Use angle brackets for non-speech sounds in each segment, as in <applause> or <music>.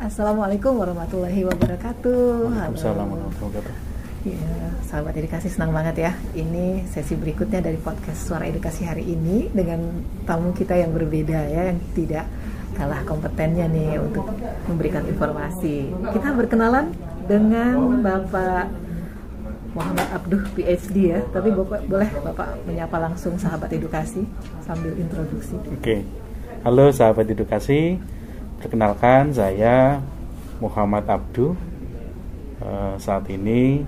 Assalamualaikum warahmatullahi wabarakatuh. Waalaikumsalam warahmatullahi wabarakatuh. Ya, sahabat edukasi senang banget ya. Ini sesi berikutnya dari podcast Suara Edukasi hari ini dengan tamu kita yang berbeda ya, yang tidak kalah kompetennya nih untuk memberikan informasi. Kita berkenalan dengan Bapak Muhammad Abduh PhD ya, tapi Bapak boleh Bapak menyapa langsung sahabat edukasi sambil introduksi. Oke. Halo sahabat edukasi. Perkenalkan saya Muhammad Abduh. Eh, saat ini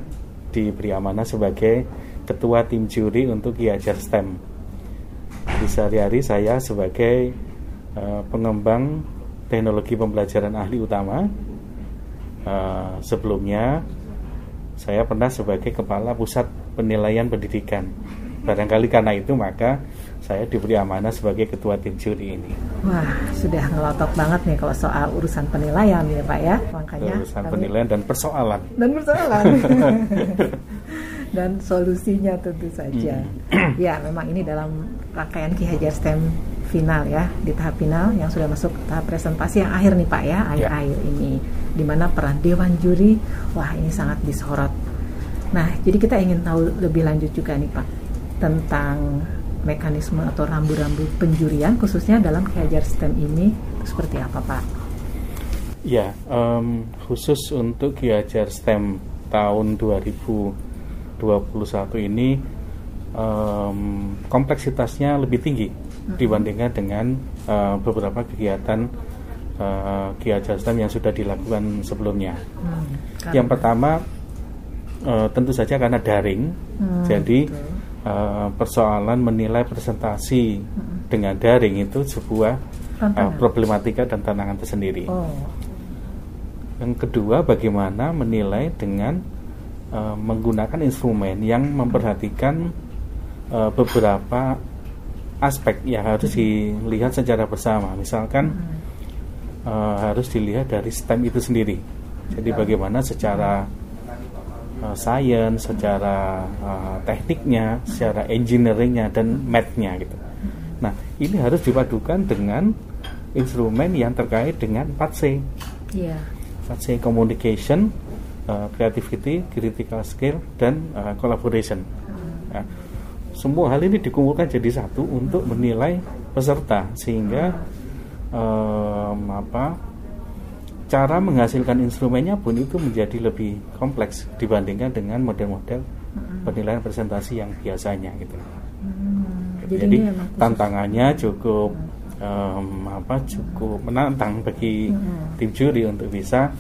diberi amanah sebagai ketua tim juri untuk Ki Hajar STEM. Di sehari-hari saya sebagai uh, pengembang teknologi pembelajaran ahli utama. Uh, sebelumnya saya pernah sebagai kepala pusat penilaian pendidikan. Barangkali karena itu maka saya diberi amanah sebagai ketua tim juri ini. Wah, sudah ngelotok banget nih kalau soal urusan penilaian ya Pak ya. Makanya urusan kami... penilaian dan persoalan. Dan persoalan. <laughs> dan solusinya tentu saja. Hmm. ya, memang ini dalam rangkaian Ki Hajar STEM final ya, di tahap final yang sudah masuk tahap presentasi yang akhir nih Pak ya, akhir-akhir ya. ini di mana peran dewan juri wah ini sangat disorot. Nah, jadi kita ingin tahu lebih lanjut juga nih Pak tentang mekanisme atau rambu-rambu penjurian khususnya dalam keajar STEM ini seperti apa Pak? Ya, um, khusus untuk keajar STEM tahun 2021 ini um, kompleksitasnya lebih tinggi hmm. dibandingkan dengan uh, beberapa kegiatan uh, keajar STEM yang sudah dilakukan sebelumnya. Hmm, yang pertama uh, tentu saja karena daring, hmm, jadi betul uh, persoalan menilai presentasi hmm. dengan daring itu sebuah uh, problematika dan tantangan tersendiri. Oh. Yang kedua, bagaimana menilai dengan uh, menggunakan instrumen yang memperhatikan uh, beberapa aspek yang harus dilihat secara bersama. Misalkan hmm. uh, harus dilihat dari STEM itu sendiri. Jadi bagaimana secara uh, science, secara uh, tekniknya, secara engineeringnya dan mathnya gitu. Nah ini harus dipadukan dengan instrumen yang terkait dengan 4C. Yeah. 4C communication, uh, creativity, critical skill dan uh, collaboration. Hmm. Nah, semua hal ini dikumpulkan jadi satu untuk menilai peserta sehingga um, apa cara menghasilkan instrumennya pun itu menjadi lebih kompleks dibandingkan dengan model-model penilaian presentasi yang biasanya gitu. Hmm. Jadi, Jadi tantangannya cukup um, apa cukup menantang bagi hmm. tim juri untuk bisa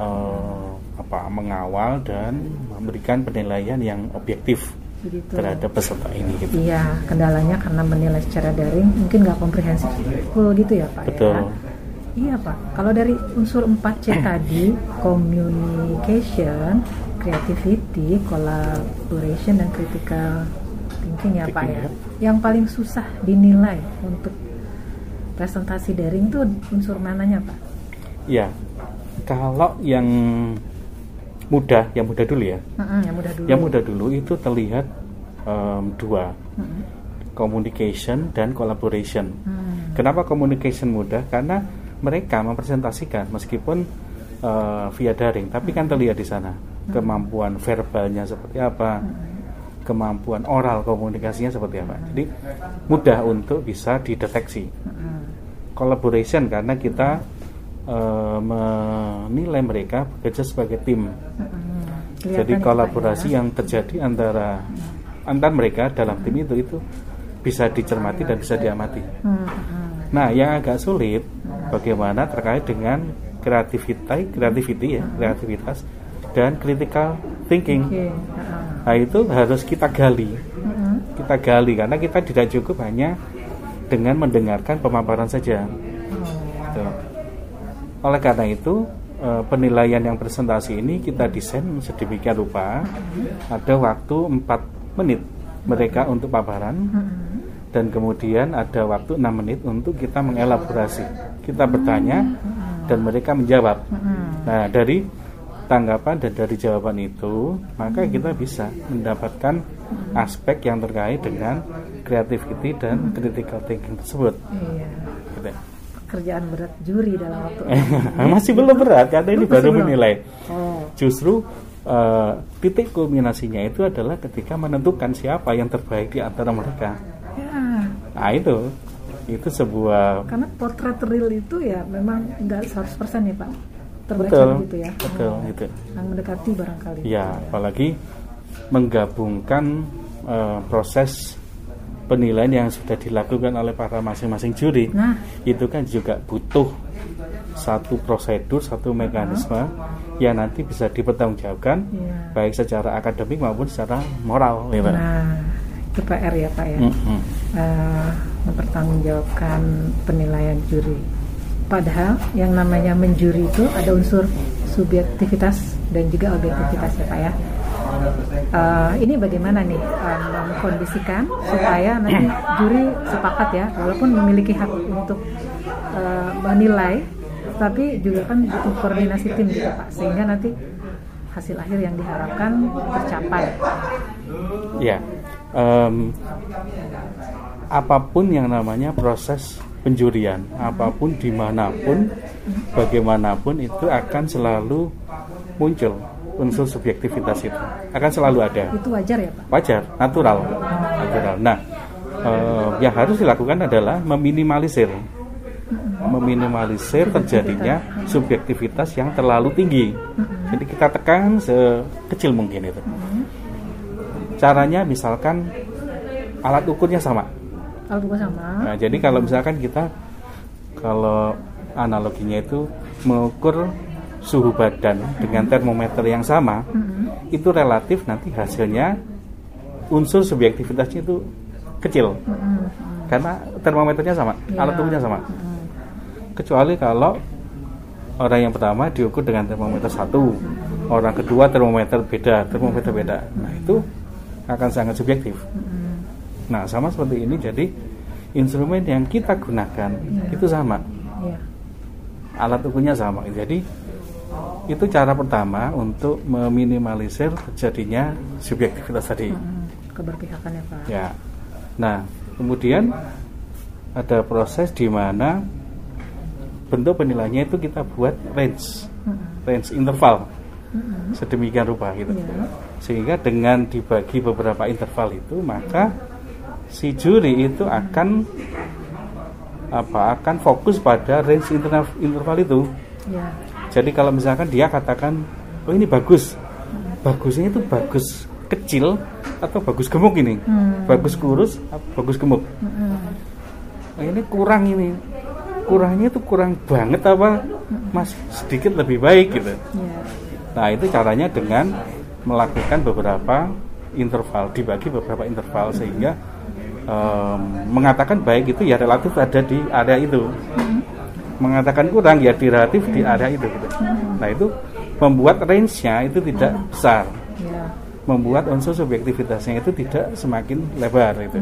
uh, apa mengawal dan memberikan penilaian yang objektif Begitu. terhadap peserta ini gitu. Iya, kendalanya karena menilai secara daring mungkin nggak komprehensif full gitu ya Pak ya? Betul. ya. Iya Pak, kalau dari unsur 4C <clears throat> tadi, communication, creativity, collaboration, dan critical thinking ya Pak ya. Yang paling susah dinilai untuk presentasi daring itu unsur mananya Pak? Iya, kalau yang mudah, yang mudah dulu ya. uh yang mudah dulu. Yang mudah dulu itu terlihat um, dua. uh Communication dan collaboration. Hmm. Kenapa communication mudah? Karena mereka mempresentasikan meskipun uh, via daring, tapi kan terlihat di sana hmm. kemampuan verbalnya seperti apa, hmm. kemampuan oral komunikasinya seperti apa. Jadi mudah untuk bisa dideteksi. Hmm. Collaboration karena kita uh, menilai mereka bekerja sebagai tim. Jadi kolaborasi ya. yang terjadi antara antar mereka dalam tim itu itu bisa dicermati dan bisa diamati. Nah, yang agak sulit bagaimana terkait dengan kreativitas, kreativiti ya, kreativitas dan critical thinking. Nah, itu harus kita gali. Kita gali karena kita tidak cukup hanya dengan mendengarkan pemaparan saja. Gitu. Oleh karena itu, eh, penilaian yang presentasi ini kita desain sedemikian rupa ada waktu 4 menit mereka untuk paparan dan kemudian ada waktu 6 menit untuk kita mengelaborasi kita bertanya dan mereka menjawab. Nah, dari tanggapan dan dari jawaban itu, maka kita bisa mendapatkan aspek yang terkait dengan creativity dan critical thinking tersebut. Iya. Gitu. kerjaan berat juri dalam waktu <laughs> masih belum berat karena ini baru belum? menilai oh justru eh, titik kulminasinya itu adalah ketika menentukan siapa yang terbaik di antara mereka ya nah itu itu sebuah karena potret real itu ya memang nggak 100% ya pak. Terbaca betul gitu ya. betul Oh, itu yang mendekati barangkali. Ya apalagi menggabungkan eh, proses penilaian yang sudah dilakukan oleh para masing-masing juri. Nah. Itu kan juga butuh satu prosedur satu mekanisme yang nanti bisa dipertanggungjawabkan Iya. baik secara akademik maupun secara moral gitu. nah itu PR ya pak ya. Mm-mm. Eh, mempertanggungjawabkan penilaian juri. Padahal yang namanya menjuri itu ada unsur subjektivitas dan juga objektivitas ya Pak ya. Eh, ini bagaimana nih eh, mengkondisikan supaya nanti juri sepakat ya, walaupun memiliki hak untuk eh, menilai, tapi juga kan butuh koordinasi tim gitu Pak, sehingga nanti hasil akhir yang diharapkan tercapai. Ya, em, apa pun yang namanya proses penjurian, apa pun di mana pun, bagaimanapun itu akan selalu muncul unsur subjektivitas itu, akan selalu ada. Itu wajar ya Pak? wajar, natural, natural. Nah, eh, yang harus dilakukan adalah meminimalisir, meminimalisir terjadinya subjektivitas yang terlalu tinggi. Jadi kita tekan sekecil mungkin itu. Caranya misalkan alat ukurnya sama. Kalau bukan sama, Nah, jadi kalau misalkan kita kalau analoginya itu mengukur suhu badan dengan termometer yang sama, Mm-mm. itu relatif nanti hasilnya unsur subjektivitasnya itu kecil Mm-mm. karena termometernya sama, Ya. alat ukurnya sama. Mm-mm. Kecuali kalau orang yang pertama diukur dengan termometer satu, orang kedua termometer beda, termometer beda. Nah itu akan sangat subjektif. Mm-mm. Nah sama seperti ini jadi instrumen yang kita gunakan Ya. itu sama, Iya. alat ukurnya sama. Jadi itu cara pertama untuk meminimalisir terjadinya subjektivitas tadi. Keberpihakan ya Pak. Ya. Nah, kemudian ada proses di mana bentuk penilaiannya itu kita buat range, range interval sedemikian rupa gitu. Iya. Sehingga dengan dibagi beberapa interval itu, maka si juri itu akan apa? Akan fokus pada range interval, interval itu. Iya. Jadi kalau misalkan dia katakan, oh ini bagus, bagusnya itu bagus kecil atau bagus gemuk ini, Hmm. bagus kurus, atau bagus gemuk. Mm-mm. Nah, ini kurang ini, kurangnya itu kurang banget apa, mas sedikit lebih baik gitu. Iya. Nah itu caranya dengan melakukan beberapa interval, dibagi beberapa interval sehingga em, mengatakan baik itu ya relatif ada di area itu, mengatakan kurang ya relatif di area itu. Gitu. Nah itu membuat range-nya itu tidak besar, membuat unsur subjektivitasnya itu tidak semakin lebar itu.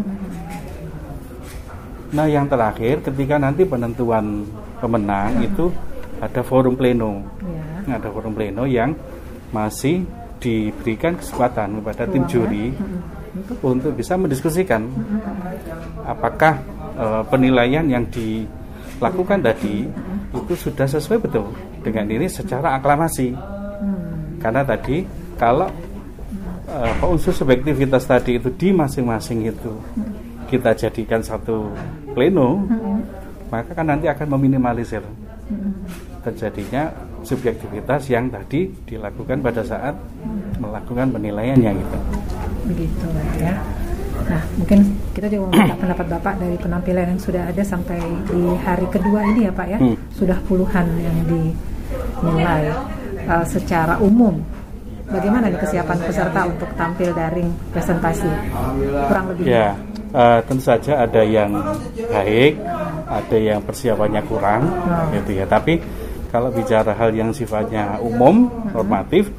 Nah yang terakhir ketika nanti penentuan pemenang itu ada forum pleno Iya. ada forum pleno yang masih diberikan kesempatan kepada tim Ruang, ya. juri Untuk bisa mendiskusikan apakah eh, penilaian yang dilakukan tadi itu sudah sesuai betul dengan ini secara aklamasi Hmm. karena tadi kalau eh, unsur subjektivitas tadi itu di masing-masing itu kita jadikan satu pleno Mm-mm. maka kan nanti akan meminimalisir terjadinya subjektivitas yang tadi dilakukan pada saat melakukan penilaiannya gitu. Begitu ya. Nah, mungkin kita juga meminta pendapat Bapak dari penampilan yang sudah ada sampai di hari kedua ini ya Pak ya. Hmm. Sudah puluhan yang dinilai uh, secara umum. Bagaimana nih kesiapan peserta untuk tampil daring presentasi? Kurang lebih. Ya, eh, tentu saja ada yang baik, ada yang persiapannya kurang, Hmm. gitu ya. Tapi kalau bicara hal yang sifatnya umum, normatif,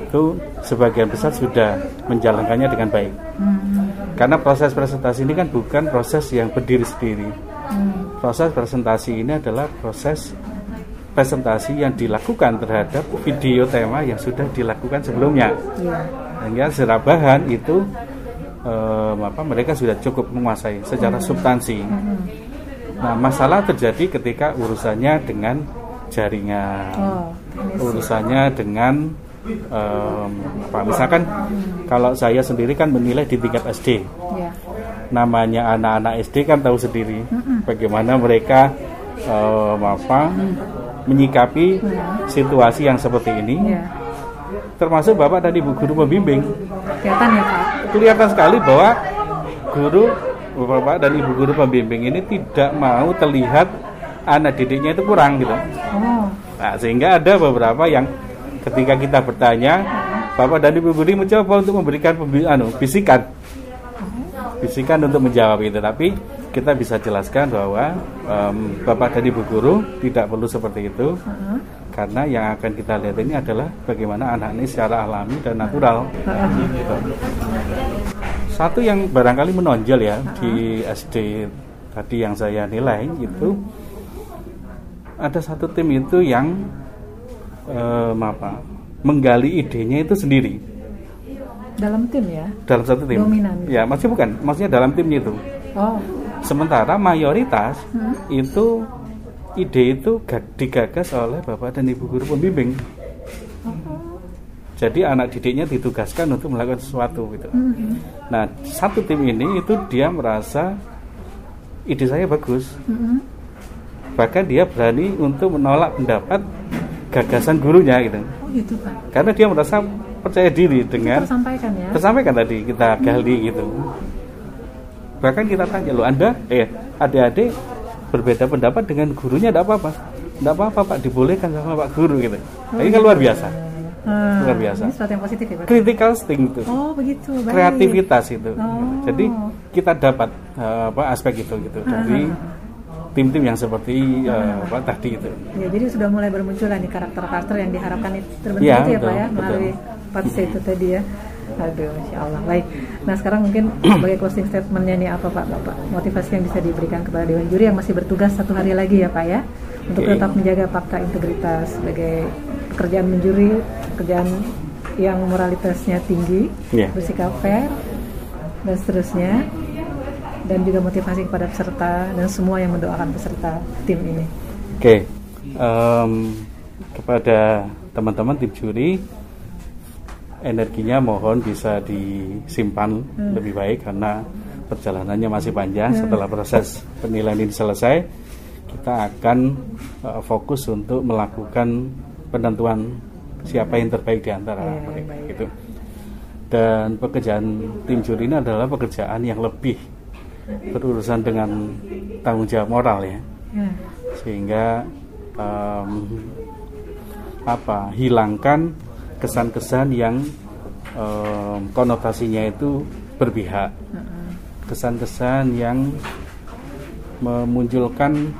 itu sebagian besar sudah menjalankannya dengan baik. Hmm. Karena proses presentasi ini kan bukan proses yang berdiri sendiri. Hmm. Proses presentasi ini adalah proses presentasi yang dilakukan terhadap video tema yang sudah dilakukan sebelumnya. Iya. Sehingga secara bahan itu em, apa mereka sudah cukup menguasai secara substansi. Hmm. Nah, masalah terjadi ketika urusannya dengan jaringan, Oh, urusannya dengan em, apa? Misalkan kalau saya sendiri kan menilai di tingkat SD, Ya. namanya anak-anak SD kan tahu sendiri bagaimana mereka em, apa menyikapi situasi yang seperti ini. Ya. Termasuk bapak dan ibu guru pembimbing Kelihatan ya Pak. kelihatan sekali bahwa guru bapak dan ibu guru pembimbing ini tidak mau terlihat anak didiknya itu kurang gitu. Oh, Nah, sehingga ada beberapa yang ketika kita bertanya, bapak dan ibu guru mencoba untuk memberikan anu, bisikan, bisikan untuk menjawab itu. Tapi kita bisa jelaskan bahwa em, bapak dan ibu guru tidak perlu seperti itu. Karena yang akan kita lihat ini adalah bagaimana anak ini secara alami dan natural. Satu yang barangkali menonjol ya di SD tadi yang saya nilai itu ada satu tim itu yang em, apa menggali idenya itu sendiri dalam tim ya. dalam satu tim. Dominan. Ya, masih bukan, maksudnya dalam timnya itu. Oh, Sementara mayoritas Hmm. itu ide itu ga- digagas oleh bapak dan ibu guru pembimbing. Jadi anak didiknya ditugaskan untuk melakukan sesuatu gitu. Mhm. Nah, satu tim ini itu dia merasa ide saya bagus. Mhm. Bahkan dia berani untuk menolak pendapat gagasan gurunya gitu. Oh gitu Pak. Karena dia merasa percaya diri dengan Tersampaikan ya. tersampaikan tadi kita gali gitu. Bahkan kita tanya lo, Anda, eh adik-adik berbeda pendapat dengan gurunya tidak apa-apa, tidak apa-apa Pak, dibolehkan sama Pak Guru gitu. Nah, ini kan luar biasa, Ah, luar biasa. Ini sesuatu yang positif ya Pak. critical thinking itu, Oh begitu. Baik. kreativitas itu. Oh. Jadi kita dapat eh, apa aspek itu gitu dari tim-tim yang seperti eh, apa tadi itu. Ya, jadi sudah mulai bermunculan nih karakter-karakter yang diharapkan itu terbentuk Iya, itu ya betul, Pak ya melalui part C itu tadi ya. Aduh, masya Allah. Baik. Nah sekarang mungkin <clears throat> sebagai closing statementnya nih apa Pak Bapak? Motivasi yang bisa diberikan kepada Dewan Juri yang masih bertugas satu hari lagi ya Pak ya, untuk tetap menjaga fakta integritas sebagai pekerjaan menjuri, pekerjaan yang moralitasnya tinggi, Iya. bersikap fair dan seterusnya dan juga motivasi kepada peserta dan semua yang mendoakan peserta tim ini. Oke, em, kepada teman-teman tim juri, energinya mohon bisa disimpan lebih baik karena perjalanannya masih panjang. Setelah proses penilaian ini selesai, kita akan eh, fokus untuk melakukan penentuan siapa yang terbaik di antara Iya, mereka. Gitu. Dan pekerjaan tim juri ini adalah pekerjaan yang lebih berurusan dengan tanggung jawab moral ya. Ya. sehingga em, apa hilangkan kesan-kesan yang em, konotasinya itu berpihak. Kesan-kesan yang memunculkan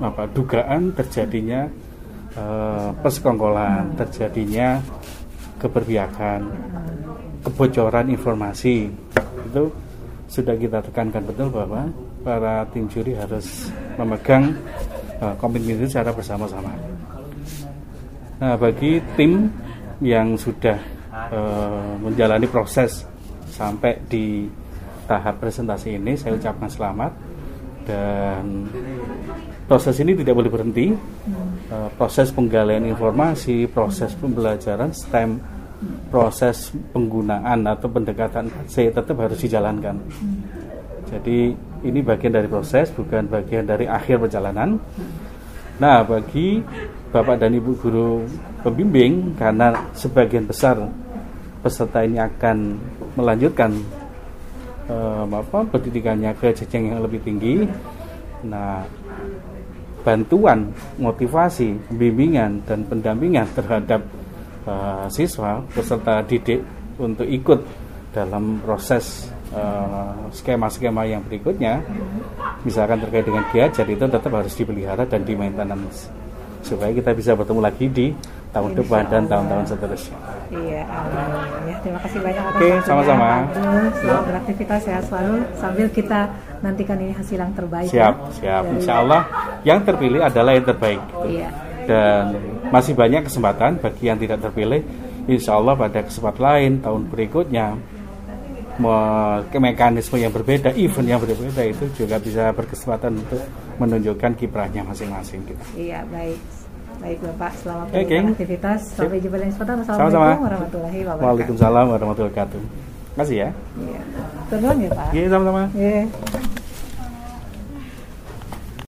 apa dugaan terjadinya eh, persekongkolan terjadinya keberpihakan kebocoran informasi. Itu sudah kita tekankan betul bahwa para tim juri harus memegang uh, komitmen itu secara bersama-sama. Nah, bagi tim yang sudah uh, menjalani proses sampai di tahap presentasi ini, saya ucapkan selamat dan proses ini tidak boleh berhenti. Uh, proses penggalian informasi, proses pembelajaran STEM, proses penggunaan atau pendekatan C tetap harus dijalankan. Jadi ini bagian dari proses, bukan bagian dari akhir perjalanan. Nah, bagi Bapak dan Ibu guru pembimbing, karena sebagian besar peserta ini akan melanjutkan eh, apa pendidikannya ke jenjang yang lebih tinggi. Nah, bantuan, motivasi, bimbingan dan pendampingan terhadap eh, siswa peserta didik untuk ikut dalam proses eh, skema-skema yang berikutnya, misalkan terkait dengan Giajar itu tetap harus dipelihara dan di maintenance supaya kita bisa bertemu lagi di tahun depan dan tahun-tahun seterusnya. Iya, amin. Ya, terima kasih banyak atas Oke, sama-sama. Selamat beraktivitas sehat selalu sambil kita nantikan ini hasil yang terbaik. Siap, ya. siap. Dari- Insya Allah yang terpilih adalah yang terbaik. Iya. dan masih banyak kesempatan bagi yang tidak terpilih insya Allah pada kesempatan lain tahun berikutnya me- ke mekanisme yang berbeda event yang berbeda itu juga bisa berkesempatan untuk menunjukkan kiprahnya masing-masing gitu. Iya, baik. Baik Bapak, selamat melanjutkan aktivitas. Sampai jumpa lagi kesempatan. Assalamualaikum warahmatullahi wabarakatuh. Waalaikumsalam warahmatullahi wabarakatuh. Terima kasih ya. Iya. Terima ya Pak. Iya, sama-sama. Iya.